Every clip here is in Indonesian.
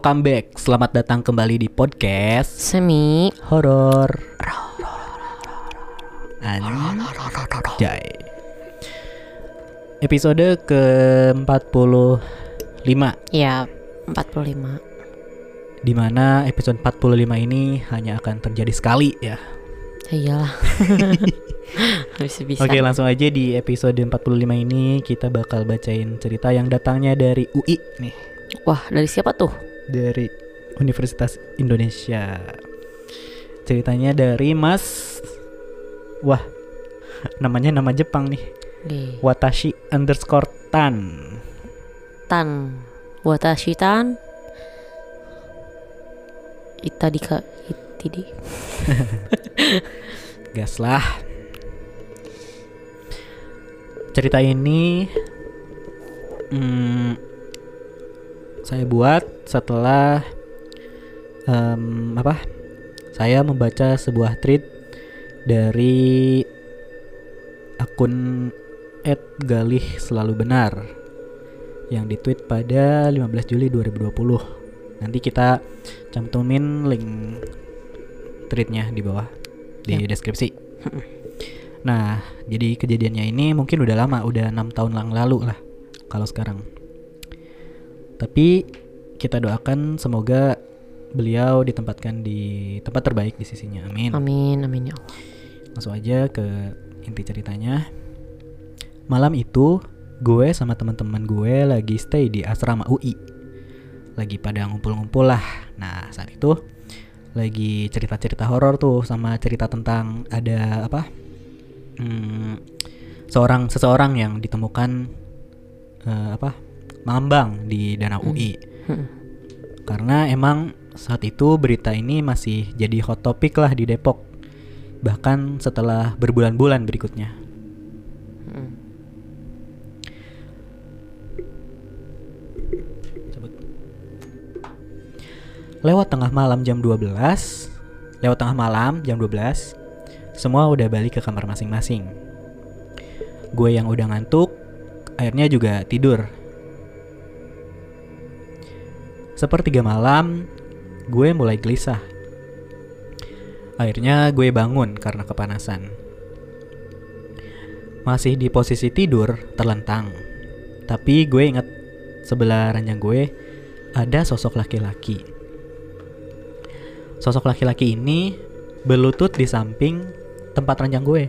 welcome back. Selamat datang kembali di podcast Semi horor. Anjay. Episode ke-45 Ya 45 di mana episode 45 ini hanya akan terjadi sekali ya. Ya Iyalah Bisa bisa Oke, langsung aja di episode 45 ini kita bakal bacain cerita yang datangnya dari UI nih, Wah dari siapa tuh? Dari Universitas Indonesia. Ceritanya dari Mas Wah, namanya nama Jepang nih. Di Watashi underscore Tan. Tan Watashi Tan Itadika Itidi Gas lah. Cerita ini hmm, saya buat setelah em, apa? Saya membaca sebuah tweet dari akun @galih selalu benar yang ditweet pada 15 Juli 2020. Nanti kita cantumin link tweetnya di bawah di deskripsi. Nah, jadi kejadiannya ini mungkin udah lama, udah enam tahun yang lalu lah kalau sekarang. Tapi kita doakan semoga beliau ditempatkan di tempat terbaik di sisinya. Amin. Amin amin ya Allah Langsung aja ke inti ceritanya. Malam itu gue sama teman-teman gue lagi stay di asrama UI. Lagi pada ngumpul-ngumpul lah. Nah, saat itu lagi cerita-cerita horor tuh sama cerita tentang ada apa? Hmm, seorang seseorang yang ditemukan eh, apa? mengambang di danau UI. Hmm. Karena emang saat itu berita ini masih jadi hot topic lah di Depok. Bahkan setelah berbulan-bulan berikutnya. Hmm. Lewat tengah malam jam 12 Lewat tengah malam jam 12 Semua udah balik ke kamar masing-masing Gue yang udah ngantuk Akhirnya juga tidur Sepertiga malam Gue mulai gelisah Akhirnya gue bangun karena kepanasan Masih di posisi tidur terlentang Tapi gue inget sebelah ranjang gue ada sosok laki-laki. Sosok laki-laki ini berlutut di samping tempat ranjang gue.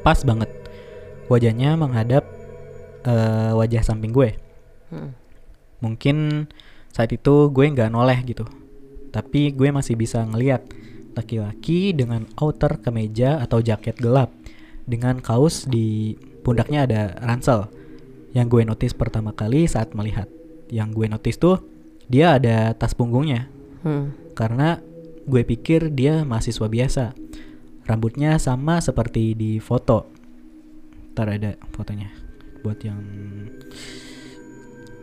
Pas banget. Wajahnya menghadap eh, wajah samping gue. Hmm. Mungkin saat itu gue nggak noleh gitu. Tapi gue masih bisa ngeliat laki-laki dengan outer kemeja atau jaket gelap dengan kaos di pundaknya ada ransel. Yang gue notice pertama kali saat melihat. Yang gue notice tuh dia ada tas punggungnya Hmm. karena gue pikir dia mahasiswa biasa. Rambutnya sama seperti di foto. Ntar ada fotonya buat yang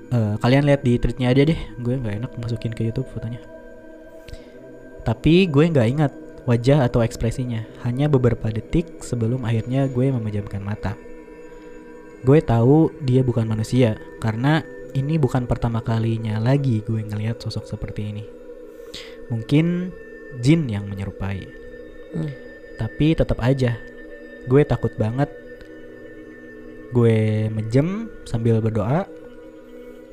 Eh, kalian lihat di tweetnya aja deh. Gue nggak enak masukin ke YouTube fotonya. Tapi gue nggak ingat wajah atau ekspresinya. Hanya beberapa detik sebelum akhirnya gue memejamkan mata. Gue tahu dia bukan manusia karena ini bukan pertama kalinya lagi gue ngelihat sosok seperti ini. Mungkin jin yang menyerupai. Hmm. Tapi tetap aja gue takut banget. Gue mejem sambil berdoa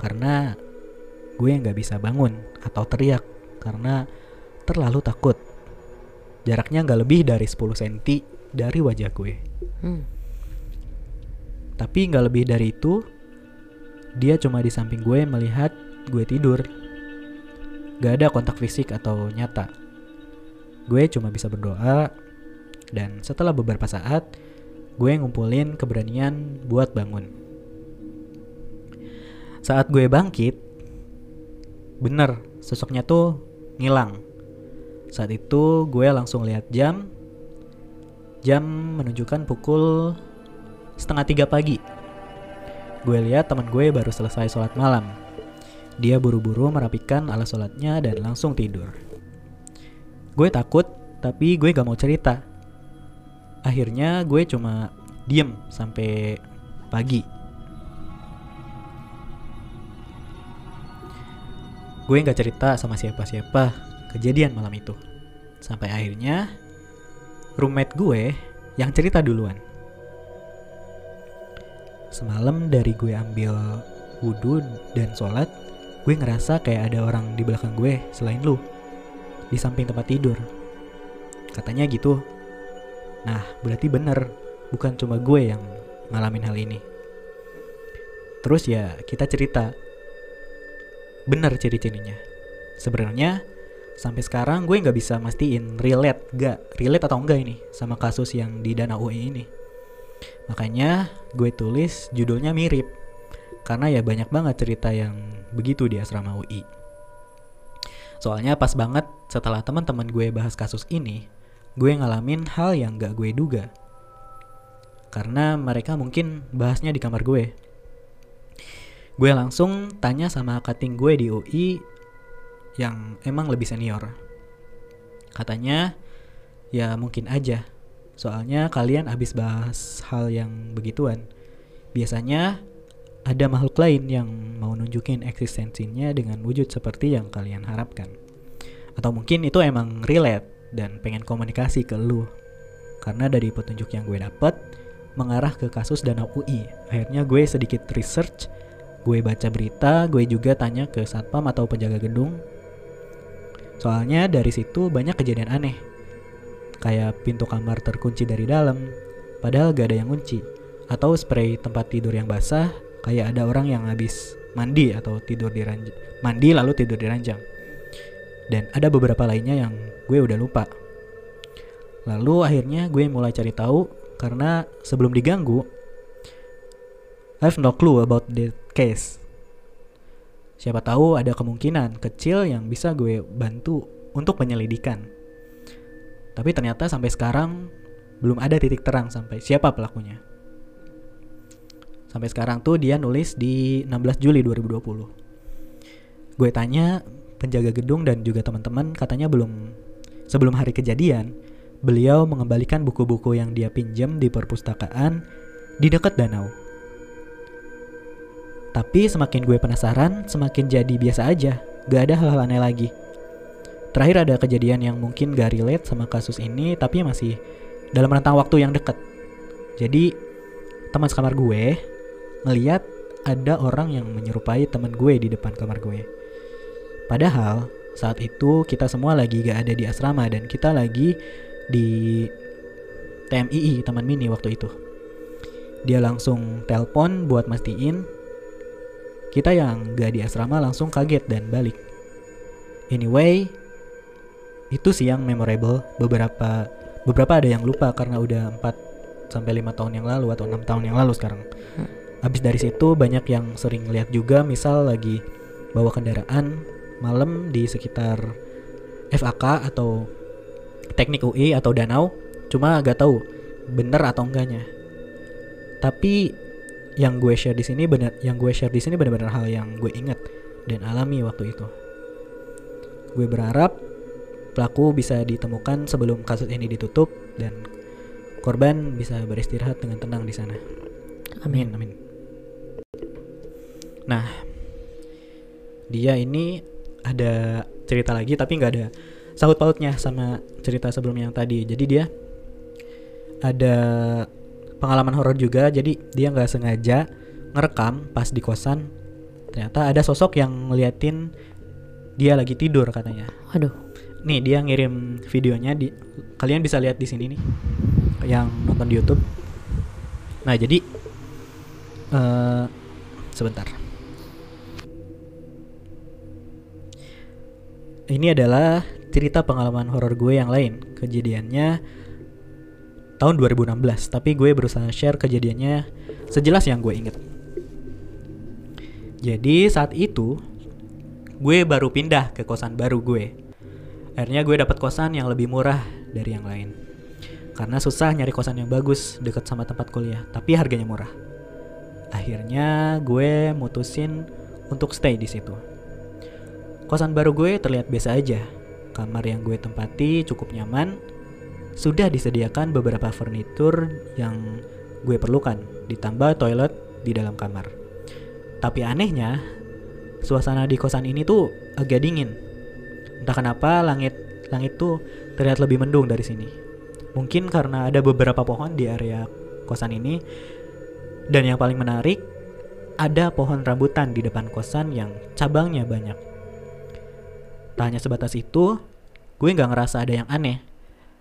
karena gue nggak bisa bangun atau teriak karena terlalu takut. Jaraknya nggak lebih dari 10 cm dari wajah gue. Hmm. Tapi nggak lebih dari itu, dia cuma di samping gue melihat gue tidur. Gak ada kontak fisik atau nyata. Gue cuma bisa berdoa, dan setelah beberapa saat, gue ngumpulin keberanian buat bangun. Saat gue bangkit, bener sosoknya tuh ngilang. Saat itu gue langsung lihat jam, jam menunjukkan pukul setengah tiga pagi. Gue lihat teman gue baru selesai sholat malam. Dia buru-buru merapikan alas sholatnya dan langsung tidur. Gue takut, tapi gue gak mau cerita. Akhirnya gue cuma diem sampai pagi. Gue nggak cerita sama siapa-siapa kejadian malam itu. Sampai akhirnya roommate gue yang cerita duluan. Semalam dari gue ambil wudhu dan sholat, gue ngerasa kayak ada orang di belakang gue selain lu. Di samping tempat tidur. Katanya gitu. Nah, berarti bener. Bukan cuma gue yang ngalamin hal ini. Terus ya kita cerita. Bener ciri-cirinya. Sebenarnya sampai sekarang gue nggak bisa mastiin relate gak relate atau enggak ini sama kasus yang di Danau UI ini. Makanya gue tulis judulnya mirip karena ya banyak banget cerita yang begitu di asrama UI. Soalnya pas banget setelah teman-teman gue bahas kasus ini, gue ngalamin hal yang gak gue duga. Karena mereka mungkin bahasnya di kamar gue. Gue langsung tanya sama cutting gue di UI yang emang lebih senior. Katanya, ya mungkin aja. Soalnya kalian habis bahas hal yang begituan. Biasanya ada makhluk lain yang mau nunjukin eksistensinya dengan wujud seperti yang kalian harapkan. Atau mungkin itu emang relate dan pengen komunikasi ke lu. Karena dari petunjuk yang gue dapet mengarah ke kasus Danau UI. Akhirnya gue sedikit research, gue baca berita, gue juga tanya ke satpam atau penjaga gedung. Soalnya dari situ banyak kejadian aneh. Kayak pintu kamar terkunci dari dalam, padahal gak ada yang kunci. Atau spray tempat tidur yang basah, kayak ada orang yang habis mandi atau tidur di ranjang. Mandi lalu tidur di ranjang. Dan ada beberapa lainnya yang gue udah lupa. Lalu akhirnya gue mulai cari tahu karena sebelum diganggu I have no clue about the case. Siapa tahu ada kemungkinan kecil yang bisa gue bantu untuk penyelidikan. Tapi ternyata sampai sekarang belum ada titik terang sampai siapa pelakunya. Sampai sekarang tuh dia nulis di 16 Juli 2020. Gue tanya penjaga gedung dan juga teman-teman katanya belum sebelum hari kejadian beliau mengembalikan buku-buku yang dia pinjam di perpustakaan di dekat danau. Tapi semakin gue penasaran, semakin jadi biasa aja, gak ada hal-hal aneh lagi. Terakhir ada kejadian yang mungkin gak relate sama kasus ini, tapi masih dalam rentang waktu yang dekat. Jadi teman sekamar gue ngeliat ada orang yang menyerupai teman gue di depan kamar gue. Padahal saat itu kita semua lagi gak ada di asrama dan kita lagi di TMII Taman Mini waktu itu. Dia langsung telpon buat mastiin kita yang gak di asrama langsung kaget dan balik. Anyway, itu sih yang memorable. Beberapa beberapa ada yang lupa karena udah 4 sampai 5 tahun yang lalu atau enam tahun yang lalu sekarang. Habis dari situ banyak yang sering lihat juga misal lagi bawa kendaraan malam di sekitar FAK atau Teknik UI atau Danau, cuma gak tahu bener atau enggaknya. Tapi yang gue share di sini benar yang gue share di sini benar-benar hal yang gue ingat dan alami waktu itu. Gue berharap pelaku bisa ditemukan sebelum kasus ini ditutup dan korban bisa beristirahat dengan tenang di sana. Amin, amin. Nah, dia ini ada cerita lagi tapi nggak ada sangkut pautnya sama cerita sebelumnya yang tadi. Jadi dia ada pengalaman horor juga. Jadi dia nggak sengaja ngerekam pas di kosan. Ternyata ada sosok yang ngeliatin dia lagi tidur katanya. Waduh. Nih dia ngirim videonya di kalian bisa lihat di sini nih yang nonton di YouTube. Nah jadi uh, sebentar. Ini adalah cerita pengalaman horor gue yang lain. Kejadiannya tahun 2016, tapi gue berusaha share kejadiannya sejelas yang gue inget. Jadi saat itu gue baru pindah ke kosan baru gue. Akhirnya gue dapat kosan yang lebih murah dari yang lain. Karena susah nyari kosan yang bagus dekat sama tempat kuliah, tapi harganya murah. Akhirnya gue mutusin untuk stay di situ. Kosan baru gue terlihat biasa aja. Kamar yang gue tempati cukup nyaman. Sudah disediakan beberapa furnitur yang gue perlukan, ditambah toilet di dalam kamar. Tapi anehnya, suasana di kosan ini tuh agak dingin. Entah kenapa langit langit tuh terlihat lebih mendung dari sini. Mungkin karena ada beberapa pohon di area kosan ini. Dan yang paling menarik, ada pohon rambutan di depan kosan yang cabangnya banyak. Tak hanya sebatas itu, gue nggak ngerasa ada yang aneh.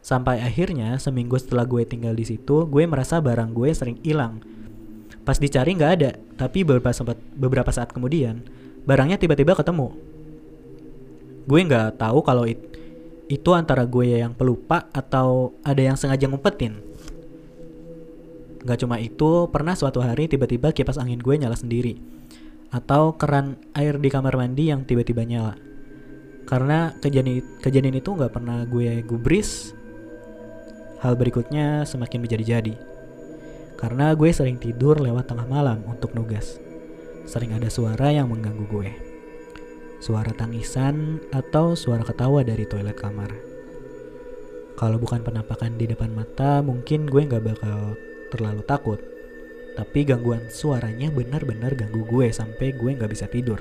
Sampai akhirnya seminggu setelah gue tinggal di situ, gue merasa barang gue sering hilang. Pas dicari nggak ada, tapi beberapa sempat beberapa saat kemudian, barangnya tiba-tiba ketemu. Gue nggak tahu kalau it- itu antara gue yang pelupa atau ada yang sengaja ngumpetin. Gak cuma itu, pernah suatu hari tiba-tiba kipas angin gue nyala sendiri. Atau keran air di kamar mandi yang tiba-tiba nyala. Karena kejadian, kejadian itu gak pernah gue gubris, hal berikutnya semakin menjadi-jadi. Karena gue sering tidur lewat tengah malam untuk nugas. Sering ada suara yang mengganggu gue. Suara tangisan atau suara ketawa dari toilet kamar. Kalau bukan penampakan di depan mata, mungkin gue nggak bakal terlalu takut. Tapi gangguan suaranya benar-benar ganggu gue sampai gue nggak bisa tidur.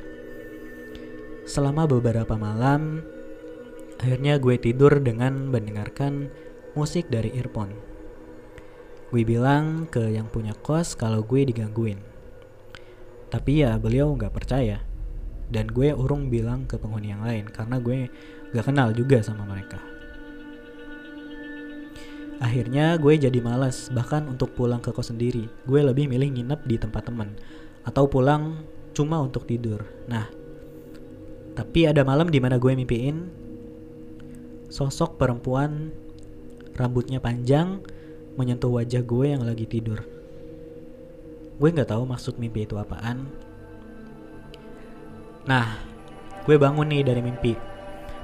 Selama beberapa malam, akhirnya gue tidur dengan mendengarkan musik dari earphone. Gue bilang ke yang punya kos kalau gue digangguin. Tapi ya beliau nggak percaya. Dan gue urung bilang ke penghuni yang lain karena gue gak kenal juga sama mereka. Akhirnya gue jadi malas bahkan untuk pulang ke kos sendiri. Gue lebih milih nginep di tempat teman atau pulang cuma untuk tidur. Nah, tapi ada malam di mana gue mimpiin sosok perempuan rambutnya panjang menyentuh wajah gue yang lagi tidur. Gue nggak tahu maksud mimpi itu apaan. Nah, gue bangun nih dari mimpi.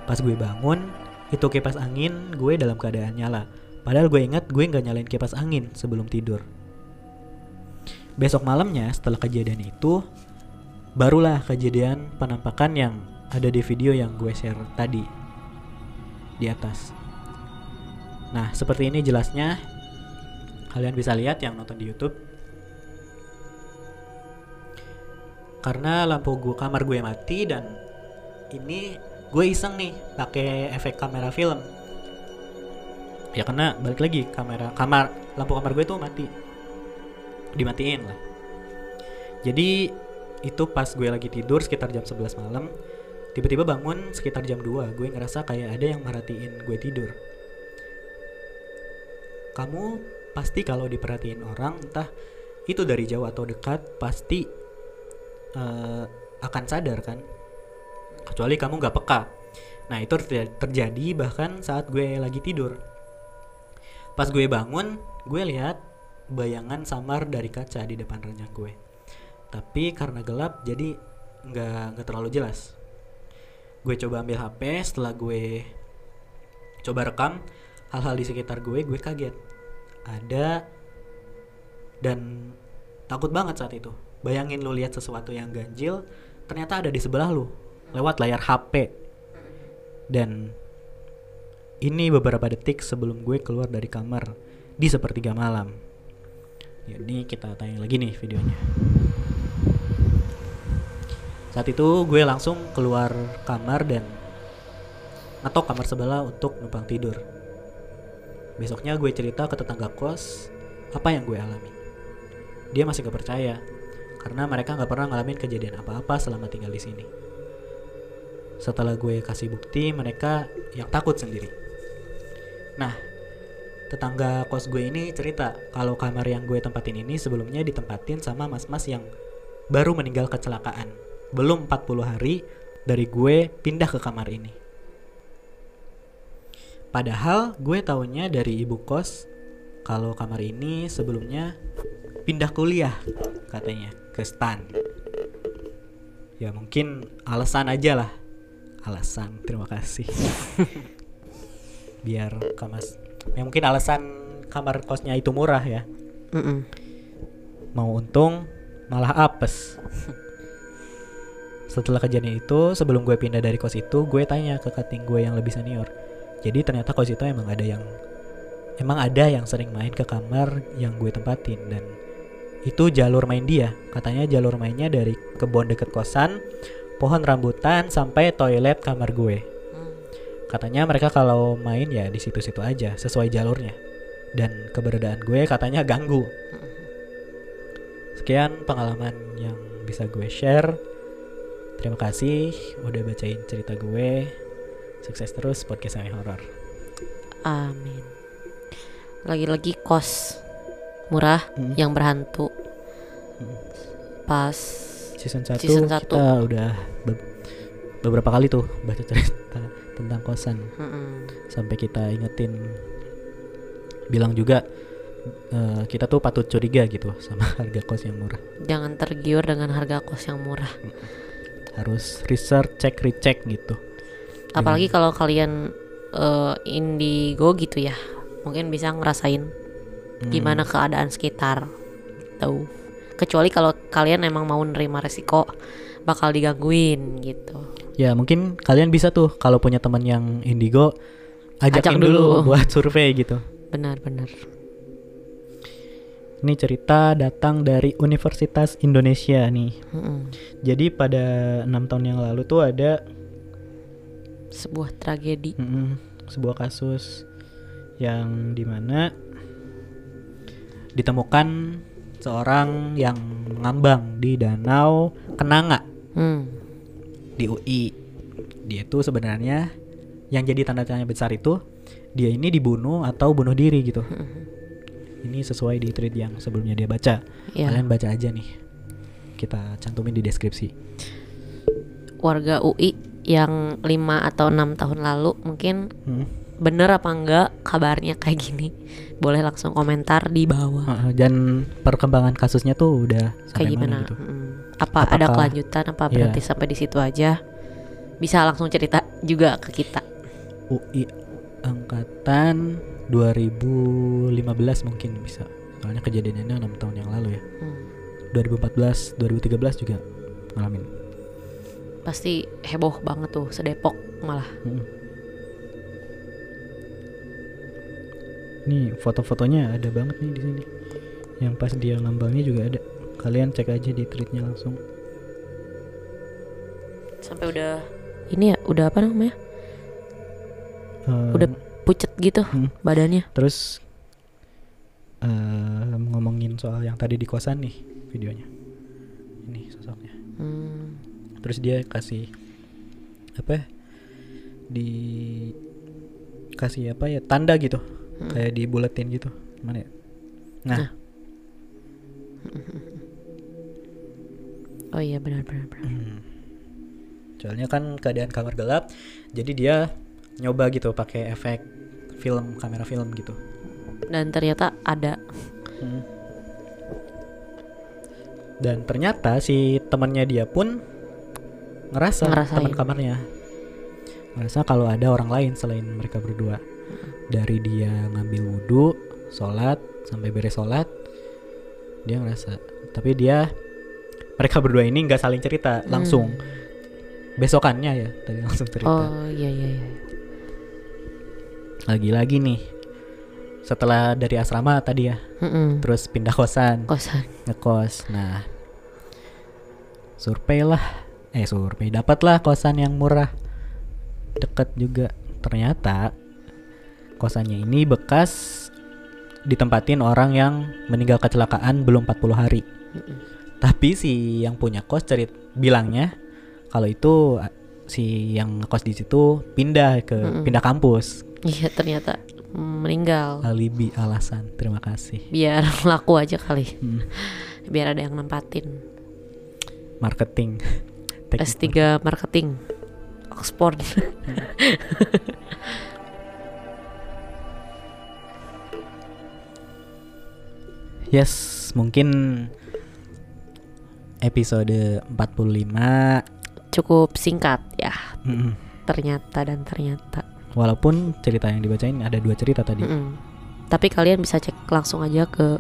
Pas gue bangun, itu kipas angin gue dalam keadaan nyala. Padahal gue ingat gue nggak nyalain kipas angin sebelum tidur. Besok malamnya setelah kejadian itu, barulah kejadian penampakan yang ada di video yang gue share tadi di atas. Nah, seperti ini jelasnya. Kalian bisa lihat yang nonton di YouTube. Karena lampu gua kamar gue mati dan ini gue iseng nih pakai efek kamera film. Ya karena balik lagi kamera kamar lampu kamar gue tuh mati. Dimatiin lah. Jadi itu pas gue lagi tidur sekitar jam 11 malam tiba-tiba bangun sekitar jam 2 gue ngerasa kayak ada yang merhatiin gue tidur kamu pasti kalau diperhatiin orang entah itu dari jauh atau dekat pasti eh, akan sadar kan? Kecuali kamu nggak peka. Nah itu terja- terjadi bahkan saat gue lagi tidur. Pas gue bangun gue lihat bayangan samar dari kaca di depan ranjang gue. Tapi karena gelap jadi nggak nggak terlalu jelas. Gue coba ambil HP setelah gue coba rekam hal-hal di sekitar gue gue kaget ada dan takut banget saat itu. Bayangin lu lihat sesuatu yang ganjil ternyata ada di sebelah lu lewat layar HP dan ini beberapa detik sebelum gue keluar dari kamar di sepertiga malam. Jadi kita tayang lagi nih videonya. Saat itu gue langsung keluar kamar dan ngetok kamar sebelah untuk numpang tidur. Besoknya gue cerita ke tetangga kos apa yang gue alami. Dia masih gak percaya karena mereka gak pernah ngalamin kejadian apa-apa selama tinggal di sini. Setelah gue kasih bukti, mereka yang takut sendiri. Nah, tetangga kos gue ini cerita kalau kamar yang gue tempatin ini sebelumnya ditempatin sama mas-mas yang baru meninggal kecelakaan. Belum 40 hari dari gue pindah ke kamar ini. Padahal gue taunya dari ibu kos kalau kamar ini sebelumnya pindah kuliah katanya ke stan. Ya mungkin alasan aja lah. Alasan, terima kasih. Biar kamas ya mungkin alasan kamar kosnya itu murah ya. Mm-mm. Mau untung malah apes. Setelah kejadian itu, sebelum gue pindah dari kos itu, gue tanya ke kating gue yang lebih senior. Jadi ternyata kos itu emang ada yang emang ada yang sering main ke kamar yang gue tempatin dan itu jalur main dia. Katanya jalur mainnya dari kebun deket kosan pohon rambutan sampai toilet kamar gue. Hmm. Katanya mereka kalau main ya di situ-situ aja sesuai jalurnya. Dan keberadaan gue katanya ganggu. Sekian pengalaman yang bisa gue share. Terima kasih udah bacain cerita gue. Sukses terus podcast Semi Horror. Amin. Lagi-lagi kos murah Hmm. yang berhantu. Pas Season 1 Season satu. kita udah be- beberapa kali tuh baca cerita tentang kosan Mm-mm. sampai kita ingetin bilang juga eh, kita tuh patut curiga gitu sama harga kos yang murah. jangan tergiur dengan harga kos yang murah. Harus research, cek, recheck gitu. Apalagi kalau kalian eh, indigo gitu ya, mungkin bisa ngerasain Hmm. gimana keadaan sekitar. Tahu. Kecuali kalau kalian emang mau nerima resiko bakal digangguin gitu. Ya mungkin kalian bisa tuh kalau punya teman yang indigo ajakin Ajak dulu. dulu. buat survei gitu. Benar-benar. Ini cerita datang dari Universitas Indonesia nih. Mm-mm. Jadi pada enam tahun yang lalu tuh ada Sebuah tragedi. mm, sebuah kasus yang di mana ditemukan seorang yang mengambang di danau Kenanga Hmm. di UI. Dia itu sebenarnya yang jadi tanda tanya besar itu dia ini dibunuh atau bunuh diri gitu. Ini sesuai di tweet yang sebelumnya dia baca. Ya. Kalian baca aja nih. Kita cantumin di deskripsi. Warga UI yang 5 atau enam tahun lalu mungkin Hmm. bener apa enggak kabarnya kayak gini boleh langsung komentar di bawah Heeh, Dan perkembangan kasusnya tuh udah kayak gimana mana gitu. Mm. apa ada Apakah- kelanjutan apa Iya. berhenti sampai di situ aja bisa langsung cerita juga ke kita UI angkatan 2015 mungkin bisa. Soalnya kejadiannya 6 tahun yang lalu ya. Hmm. 2014, 2013 juga ngalamin. Pasti heboh banget tuh sedepok malah Mm. Nih foto-fotonya ada banget nih di sini. Yang pas dia ngambangnya juga ada. Kalian cek aja di tweetnya langsung. sampai udah ini ya udah apa namanya Ehm, Udah pucet gitu Hmm. badannya Terus ehm, ngomongin soal yang tadi di kosan nih videonya. Ini sosoknya. Hmm. Terus dia kasih apa? ya, Di kasih apa ya? Tanda gitu. Hmm. Kayak dibuletin gitu. Mana ya? Nah, Nah. oh iya benar benar benar Hmm. Soalnya kan keadaan kamar gelap, jadi dia nyoba gitu pakai efek film kamera film gitu. dan ternyata ada Hmm. Dan ternyata si temannya dia pun ngerasa Ngerasain. teman kamarnya ngerasa kalau ada orang lain selain mereka berdua. Dari dia ngambil wudhu, sholat sampai beres sholat, dia ngerasa. Tapi dia mereka berdua ini nggak saling cerita langsung. Hmm. Besokannya ya tadi langsung cerita. oh iya iya iya Lagi-lagi nih. Setelah dari asrama tadi ya, Mm-mm. terus pindah kosan. kosan ngekos. Nah, survei lah, eh survei dapatlah kosan yang murah, deket juga. Ternyata kosannya ini bekas ditempatin orang yang meninggal kecelakaan belum 40 hari. Tapi si yang punya kos cerit bilangnya kalau itu si yang ngekos di situ pindah ke Mm-mm. pindah kampus. iya ternyata meninggal Alibi alasan. Terima kasih. biar laku aja kali Hmm, biar ada yang nempatin marketing. Teknik S3 marketing. Oxford. Yes, mungkin episode 45 cukup singkat ya. Mm-mm. ternyata dan ternyata. Walaupun cerita yang dibacain ada dua cerita tadi. Mm-mm. tapi kalian bisa cek langsung aja ke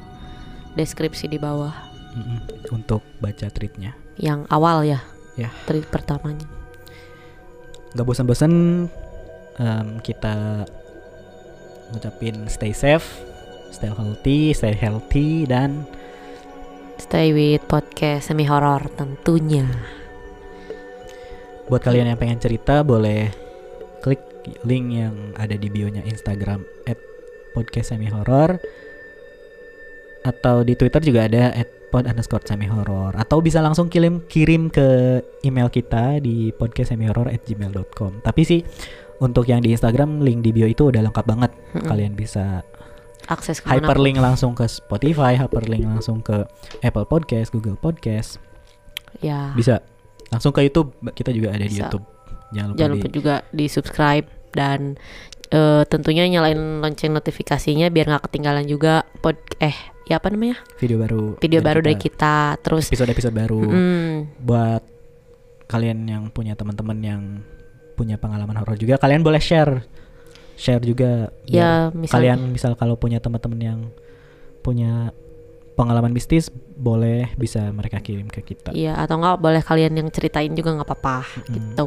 deskripsi di bawah. Mm-mm. Untuk baca tweetnya yang awal ya Ya. tweet pertamanya Gak bosan-bosan em, kita ngucapin stay safe Stay healthy, stay healthy Dan stay with podcast semi horror tentunya buat kalian yang pengen cerita boleh klik link yang ada di bionya Instagram podcast semi horror atau di Twitter juga ada pod underscore semi horror atau bisa langsung kirim kirim ke email kita di podcast semi horror at gmail.com tapi sih untuk yang di Instagram link di bio itu udah lengkap banget. Mm-mm. kalian bisa akses ke mana hyperlink langsung ke Spotify hyperlink langsung ke Apple Podcast Google Podcast. Ya. Bisa. Langsung ke YouTube. Kita juga ada di Bisa. YouTube. Jangan lupa jangan di lupa juga di subscribe dan eh, tentunya nyalain lonceng notifikasinya biar nggak ketinggalan juga pod eh ya apa namanya? Video baru. Video baru dari kita. terus episode-episode baru. Mm, buat kalian yang punya teman-teman yang punya pengalaman horor juga kalian boleh share. Share juga ya misalnya kalian misal kalau punya teman-teman yang punya pengalaman mistis boleh bisa mereka kirim ke kita. Iya atau enggak boleh kalian yang ceritain juga nggak apa-apa Mm-mm. gitu.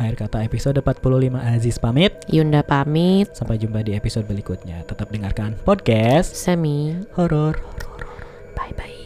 Akhir kata episode 45 Aziz pamit. Yunda pamit. Sampai jumpa di episode berikutnya. Tetap dengarkan podcast Semi Horor. Bye bye.